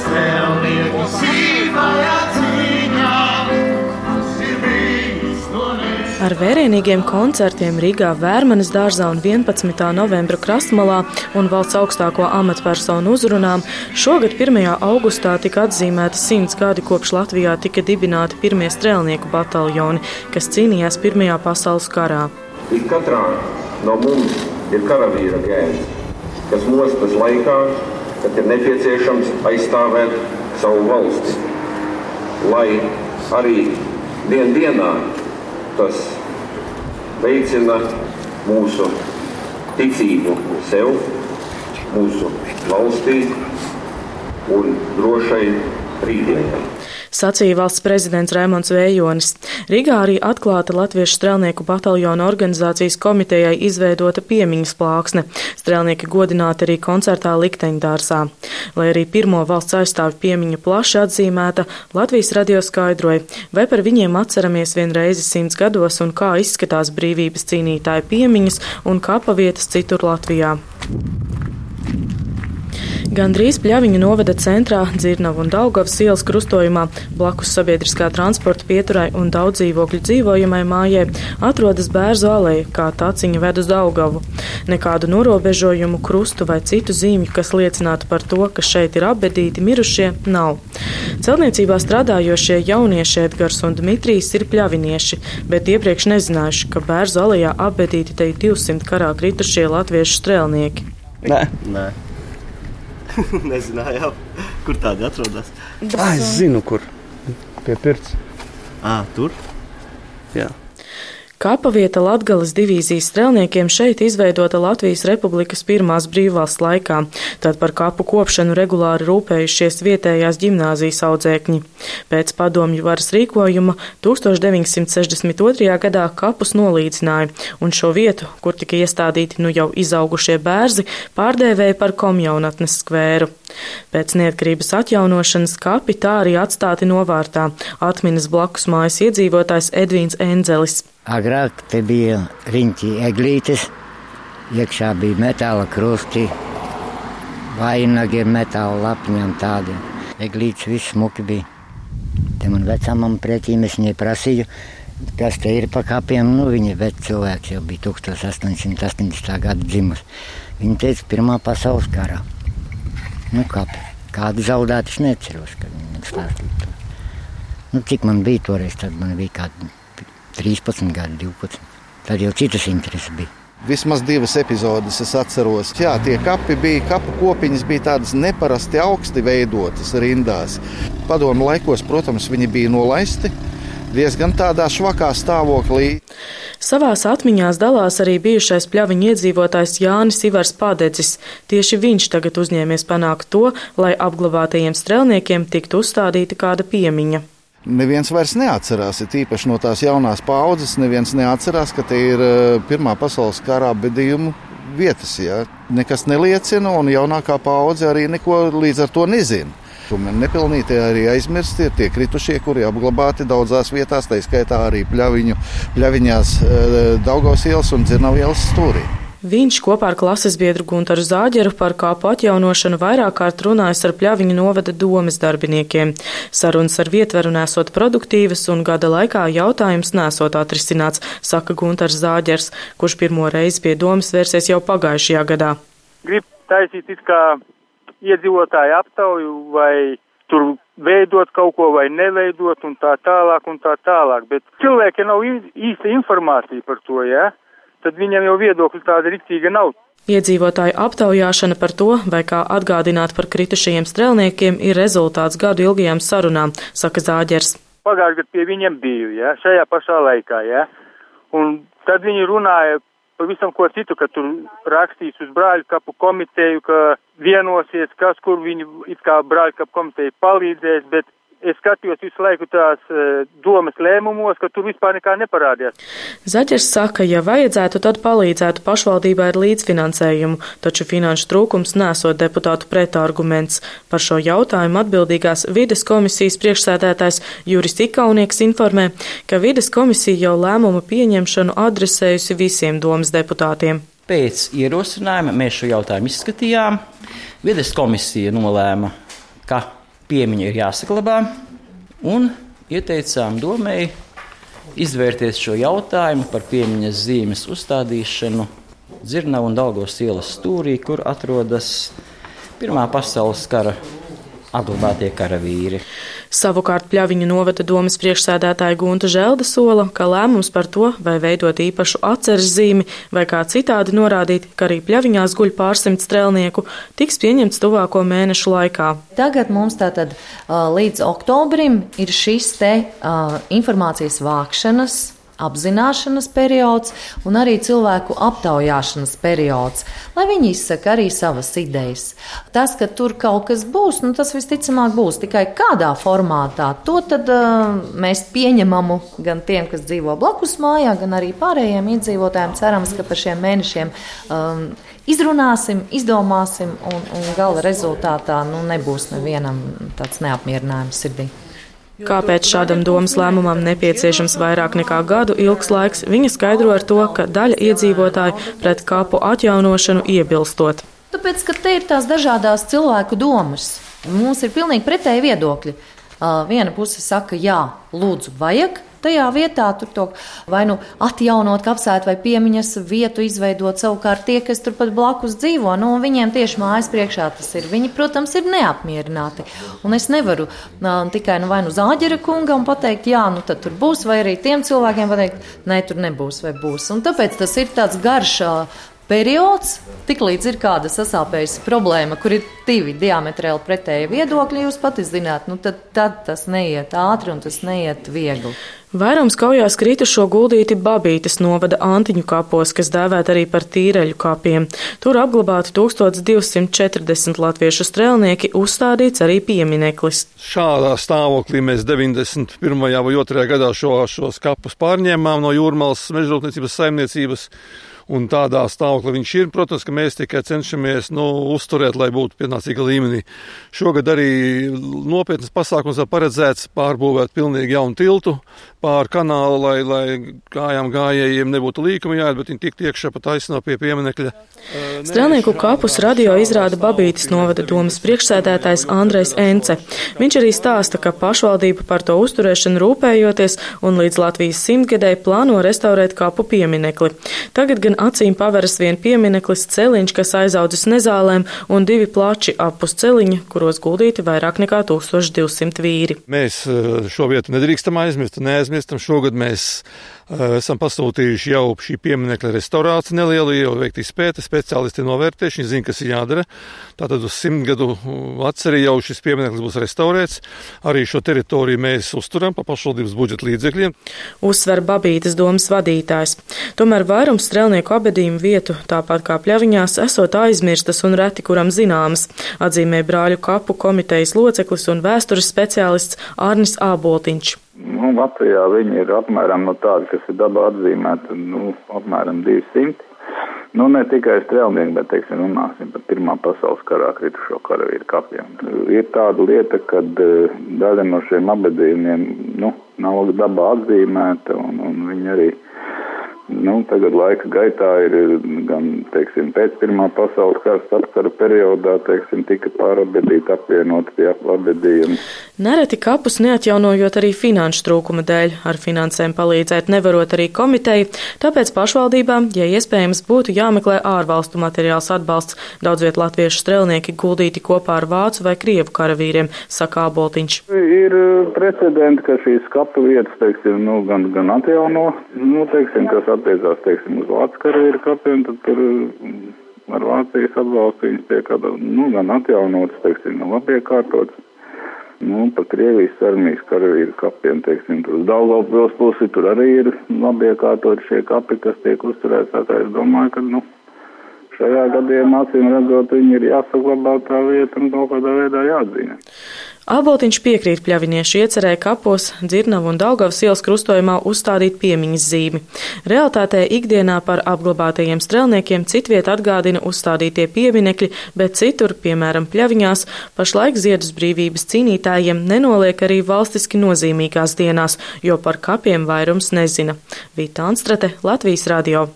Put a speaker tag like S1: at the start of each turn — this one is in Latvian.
S1: strēlnieki sīvajā cīņā.
S2: Ar vērienīgiem koncertiem Rīgā, Vērmanes dārzā un 11. novembra krastmalā un valsts augstāko amatpersonu uzrunām šogad 1. augustā tika atzīmēta simts gadi kopš Latvijā tika dibināti pirmie strēlnieku bataljoni, kas cīnījās Pirmajā pasaules karā.
S3: Ik katrā no mums ir karavīra gēns, kas mostas laikā, kad ir nepieciešams aizstāvēt savu valsti. Lai arī dien dienā tas veicina mūsu ticību sev, mūsu valstī un drošai rītdienai
S2: sacīja valsts prezidents Raimons Vējonis. Rīgā arī atklāta Latviešu strēlnieku bataljona organizācijas komitejai izveidota piemiņas plāksne. Strēlnieki godināti arī koncertā Likteņdārsā. Lai arī pirmo valsts aizstāvi piemiņa plaši atzīmēta, Latvijas radio skaidroja, vai par viņiem atceramies vienreizi simts gados un kā izskatās brīvības cīnītāju piemiņas un kapavietas citur Latvijā. Gandrīz Pļaviņa novada centrā, Dzirnavu un Daugavas ielas krustojumā, blakus sabiedriskā transporta pieturai un daudz dzīvokļu dzīvojamai mājai, atrodas bērzu aleja, kā taciņa ved uz Daugavu. Nekādu norobežojumu, krustu vai citu zīmju, kas liecinātu par to, ka šeit ir apbedīti mirušie, nav. Celtniecībā strādājošie jaunieši Edgars un Dmitrijs ir pļavinieši, bet iepriekš nezinājuši, ka bērzu alejā apbedīti te ir 200 karā kritušie latviešu strēlnieki.
S4: Nē.
S5: Nē. Nezināju, kur tādi atrodas.
S4: Ah, es zinu, kur. Pie pirts.
S5: Ah, tur?
S4: Jā.
S2: Kapavieta Latgales divīzijas strelniekiem šeit izveidota Latvijas Republikas pirmās brīvvalsts laikā, tad par kapu kopšanu regulāri rūpējušies vietējās ģimnāzijas audzēkņi. Pēc padomju varas rīkojuma 1962. gadā kapus nolīdzināja, un šo vietu, kur tika iestādīti nu jau izaugušie bērzi, pārdēvēja par komjaunatnes skvēru. Pēc neatkarības atjaunošanas kapi tā arī atstāti novārtā, atminas blakus mājas iedzīvotājs Edvīns Enzelis.
S6: Agrāk te bija riņķi eglītes, iekšā bija metāla krusti, vainagi metāla lapņam tādi. Eglītes viss smuki bija. Te man vecāmam pretī es viņai prasīju, kas te ir pa kapiem. Nu, viņa vec cilvēks jau bija 1880. gada dzimus. Viņa teica, Pirmā pasaules karā. Nu, kāpi. Kādu zaudētu es neceros, kad viņi man stāstīja to. Nu, cik man bija toreiz, tad man bija kādi 13 gadi, 12. Tad jau citas intereses bija.
S7: Vismaz divas epizodes es atceros. Jā, tie kapi bija, kapu kopiņas bija tādas neparasti augsti veidotas rindās. Padomu laikos, protams, viņi bija nolaisti diezgan tādā švakā stāvoklī.
S2: Savās atmiņās dalās arī bijušais pļaviņa iedzīvotājs Jānis Ivars Padedzis. Tieši viņš tagad uzņēmies panākt to, lai apglabātajiem strēlniekiem tiktu uzstādīta kāda piemiņa.
S7: Neviens vairs neatcerās, ir īpaši no tās jaunās paudzes. Neviens neatcerās, ka te ir eh, Pirmā pasaules kara bedījumu vietas. Ja? Nekas neliecina, un jaunākā paudze arī neko līdz ar to nezina. Nepilnītie arī aizmirsti ir tie kritušie, kuri apglabāti daudzās vietās, tā skaitā arī pļaviņu, pļaviņās eh, Daugavas ielas un Dzirnavu ielas stūrī.
S2: Viņš kopā ar klases biedru Guntaru Zāģeru par kāpu atjaunošanu vairāk kārt runājis ar pļaviņu novada domas darbiniekiem. Sarunas ar vietveru nesot produktīvas un gada laikā jautājums nesot atrisināts, saka Guntars Zāģers, kurš pirmo reizi pie domas vērsies jau pagājušajā gadā.
S8: Grib taisīt it kā iedzīvotāju aptauju vai tur veidot kaut ko vai neveidot un tā tālāk un tā tālāk, bet cilvēkiem nav īsta informācija par to, jā, ja? Tad viņam jau viedokļi tāda riktīga nav.
S2: Iedzīvotāju aptaujāšana par to, vai kā atgādināt par kritušajiem strēlniekiem, ir rezultāts gadu ilgajām sarunām, saka Zāģers.
S8: Pagājušajā gadā pie viņiem biju, ja, šajā pašā laikā, ja, un tad viņi runāja pavisam ko citu, ka tur rakstīs uz brāļu kapu komiteju, ka vienosies, kas kur viņi it kā brāļu kapu komiteja palīdzēs, bet es skatījos visu laiku tās uh, domas lēmumos, ka tur vispār nekā neparādījās.
S2: Zaķers saka, ja vajadzētu, tad palīdzētu pašvaldībai ar līdzfinansējumu, taču finanšu trūkums nesot deputātu pretarguments. Par šo jautājumu atbildīgās vides komisijas priekšsēdētājs Juris Ikaunieks informē, ka vides komisija jau lēmumu pieņemšanu adresējusi visiem domas deputātiem.
S9: Pēc ierosinājuma mēs šo jautājumu izskatījām. Vides komisija nolēma, ka piemiņa ir jāsaglabā, un ieteicām domēji izvērties šo jautājumu par piemiņas zīmes uzstādīšanu Dzirnavu un Daugos ielas stūrī, kur atrodas Pirmā pasaules kara apglabātie karavīri.
S2: Savukārt Pļaviņu novada domas priekšsēdētāja Gunta Želda sola, ka lēmums par to, vai veidot īpašu atceres zīmi vai kā citādi norādīt, ka arī Pļaviņās guļ pārsimt strēlnieku, tiks pieņemts tuvāko mēnešu laikā.
S10: Tagad mums tātad līdz oktobrim ir šis te informācijas vākšanas apzināšanas periods un arī cilvēku aptaujāšanas periods, lai viņi izsaka arī savas idejas. Tas, ka tur kaut kas būs, nu, tas visticamāk būs tikai kādā formātā. To tad uh, mēs pieņemamu gan tiem, kas dzīvo blakus mājā, gan arī pārējiem iedzīvotājiem. Cerams, ka par šiem mēnešiem um, izrunāsim, izdomāsim un, un gala rezultātā nu, nebūs nevienam tāds neapmierinājums sirdī.
S2: Kāpēc šādam domas lēmumam nepieciešams vairāk nekā gadu ilgs laiks, viņa skaidro ar to, ka daļa iedzīvotāju pret kapu atjaunošanu iebilstot.
S10: Tāpēc, ka te ir tās dažādas cilvēku domas. Mums ir pilnīgi pretēji viedokļi. Viena puse saka, jā, lūdzu, vajag, tajā vietā tur to vai nu atjaunot kapsētu vai piemiņas vietu izveidot. Savukārt tie, kas turpat blakus dzīvo, nu, viņiem tieši mājas priekšā tas ir. Viņi, protams, ir neapmierināti. Un es nevaru uh, tikai nu, vai nu zāģera kungam pateikt, jā, nu tad tur būs, vai arī tiem cilvēkiem pateikt, nē, tur nebūs vai būs. Un tāpēc tas ir tāds garš periods, tiklīdz ir kāda sasāpējusi problēma, kur ir divi diametrāli pretēji viedokļi, jūs pati zināt, nu tad, tad tas neiet ātri un tas neiet viegli.
S2: Vairums kaujās kritušo guldīti Babītes novada Antiņu kapos, kas dēvēt arī par tīreļu kapiem. Tur apglabāti 1240 latviešu strēlnieki, uzstādīts arī piemineklis.
S11: Šādā stāvoklī mēs 91. vai 2. gadā šo, šos kapus pārņēmām no jūrmālas mežrūpniecības saimniecības. Un tādā stāvoklī viņš ir. Protams, ka mēs tikai cenšamies nu, uzturēt, lai būtu pienācīga līmenī. Šogad arī nopietnas pasākums ir paredzēts pārbūvēt pilnīgi jaunu tiltu pāri kanālu, lai, lai kājām gājējiem nebūtu līkumi jāiet, bet viņi tiktu iekšā pa taisno pie pieminekļa.
S2: Strēlnieku kapus radio izrāda Babītis novada domas priekšsēdētājs Andrejs Ence. Viņš arī stāsta, ka pašvaldība par to uzturēšanu rūpējoties un līdz Latvijas simtgadēji plāno restaurēt kapu pieminekli. Tagad gan acīm paveras vien piemineklis celiņš, kas aizaudzis nezālēm, un divi plači apus celiņa, kuros guldīti vairāk nekā 1200 vīri.
S11: Mēs eh, šo vietu nedrīkstam aizmirst, neaizmirstam. Šogad mēs uh, esam pasūtījuši jau šī pieminekļa restaurāciju nelielu, jau veikt izpēti, speciālisti novērtējuši, viņi zina, kas ir jādara. Tātad uz simt gadu atcerī jau šis piemineklis būs restaurēts. Arī šo teritoriju mēs uzturam pa pašvaldības budžeta līdzekļiem.
S2: Uzsver Babītas domas vadītājs. Tomēr vairums strēlnieku abedījumu vietu, tāpat kā pļaviņās, esot aizmirstas un reti kuram zināmas, atzīmē brāļu kapu komitejas loceklis un vēstures speciālists Arnis Āboltiņš.
S12: Nu, Latvijā viņi ir apmēram no tādi, kas ir dabā atzīmēti, nu, apmēram 200. Nu, ne tikai strēlnieki, bet, teiksim, runāsim par Pirmā pasaules karā kritušo karavīru kapiem. Ir tāda lieta, ka uh, daļa no šiem abedījumiem, nu, nav dabā atzīmēta, un, un viņi arī Nu, tagad laika gaitā ir gan, teiksim, pēc Pirmā pasaules kara starpkara periodā, teiksim, tika pārabedīti apvienot pie apabedījuma.
S2: Nereti kapus neatjaunojot arī finanšu trūkuma dēļ, ar finansēm palīdzēt nevarot arī komiteju, tāpēc pašvaldībām, ja iespējams, būtu jāmeklē ārvalstu materiāls atbalsts. Daudz viet latviešu strelnieki guldīti kopā ar vācu vai krievu karavīriem, saka Boltiņš.
S12: Ir uh, precedenti, ka šīs kapu vietas, teiksim, nu, gan, gan atjauno, nu, teiksim, kas attiecās, teiksim, uz Vācu karavīru kapiem, tad tur mm, ar Vācijas atbalstu viņas tiek nu, gan atjaunotas, teiksim, gan labiekārtotas. Nu, pa Krievijas armijas karavīru kapiem, teiksim, tur uz Daugavpils pusi, tur arī ir labiekārtot šie kapi, kas tiek uzturēts. Tā es domāju, ka, nu, šajā gadījumā, acīm redzot, viņi ir jāsaglabā tā vieta un kaut kādā veidā jāatzīmē.
S2: Āboltiņš piekrīt pļaviniešu iecerēja kapos, dzirnavu un Daugavas ielas krustojumā uzstādīt piemiņas zīmi. Realtātē ikdienā par apglabātajiem strelniekiem citviet atgādina uzstādītie pieminekļi, bet citur, piemēram, pļaviņās, pašlaik ziedus brīvības cīnītājiem nenoliek arī valstiski nozīmīgās dienās, jo par kapiem vairums nezina. Vīta Anstrate, Latvijas radio.